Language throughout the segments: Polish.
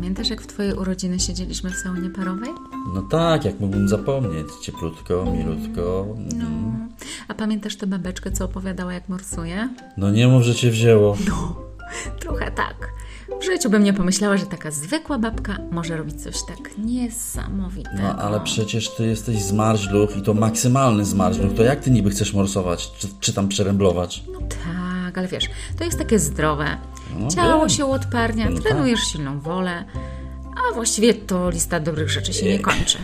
pamiętasz, jak w Twojej urodziny siedzieliśmy w saunie parowej? No tak, jak mógłbym zapomnieć. Cieplutko, milutko. No. A pamiętasz tę babeczkę, co opowiadała, jak morsuje? No nie mów, że cię wzięło. No, trochę tak. W życiu bym nie pomyślała, że taka zwykła babka może robić coś tak niesamowitego. No ale przecież ty jesteś zmarzluch i to maksymalny zmarzluch. To jak ty niby chcesz morsować, czy, czy tam przeręblować? No tak, ale wiesz, to jest takie zdrowe. No Ciało się uodparnia, No tak. trenujesz silną wolę, a właściwie to lista dobrych rzeczy się nie kończy.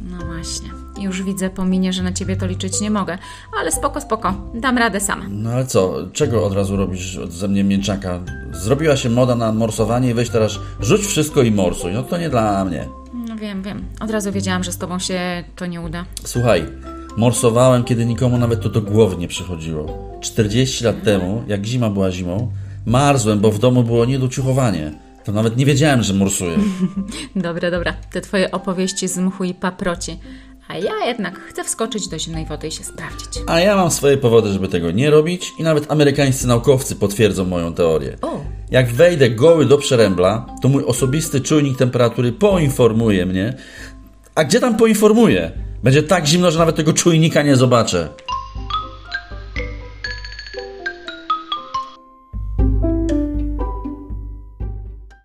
No właśnie. Już widzę po minie, że na ciebie to liczyć nie mogę, ale spoko, spoko, dam radę sama. No ale co, czego od razu robisz od- ze mnie mięczaka? Zrobiła się moda na morsowanie i weź teraz rzuć wszystko i morsuj. No to nie dla mnie. No wiem, wiem. Od razu wiedziałam, że z tobą się to nie uda. Słuchaj, morsowałem, kiedy nikomu nawet to do głowy nie przychodziło. 40 lat temu, jak zima była zimą, marzłem, bo w domu było niedociuchowanie. To nawet nie wiedziałem, że morsuję. Dobra, dobra, te twoje opowieści z mchu i paproci. A ja jednak chcę wskoczyć do zimnej wody i się sprawdzić. A ja mam swoje powody, żeby tego nie robić i nawet amerykańscy naukowcy potwierdzą moją teorię. O. Jak wejdę goły do przerębla, to mój osobisty czujnik temperatury poinformuje mnie. A gdzie tam poinformuje? Będzie tak zimno, że nawet tego czujnika nie zobaczę.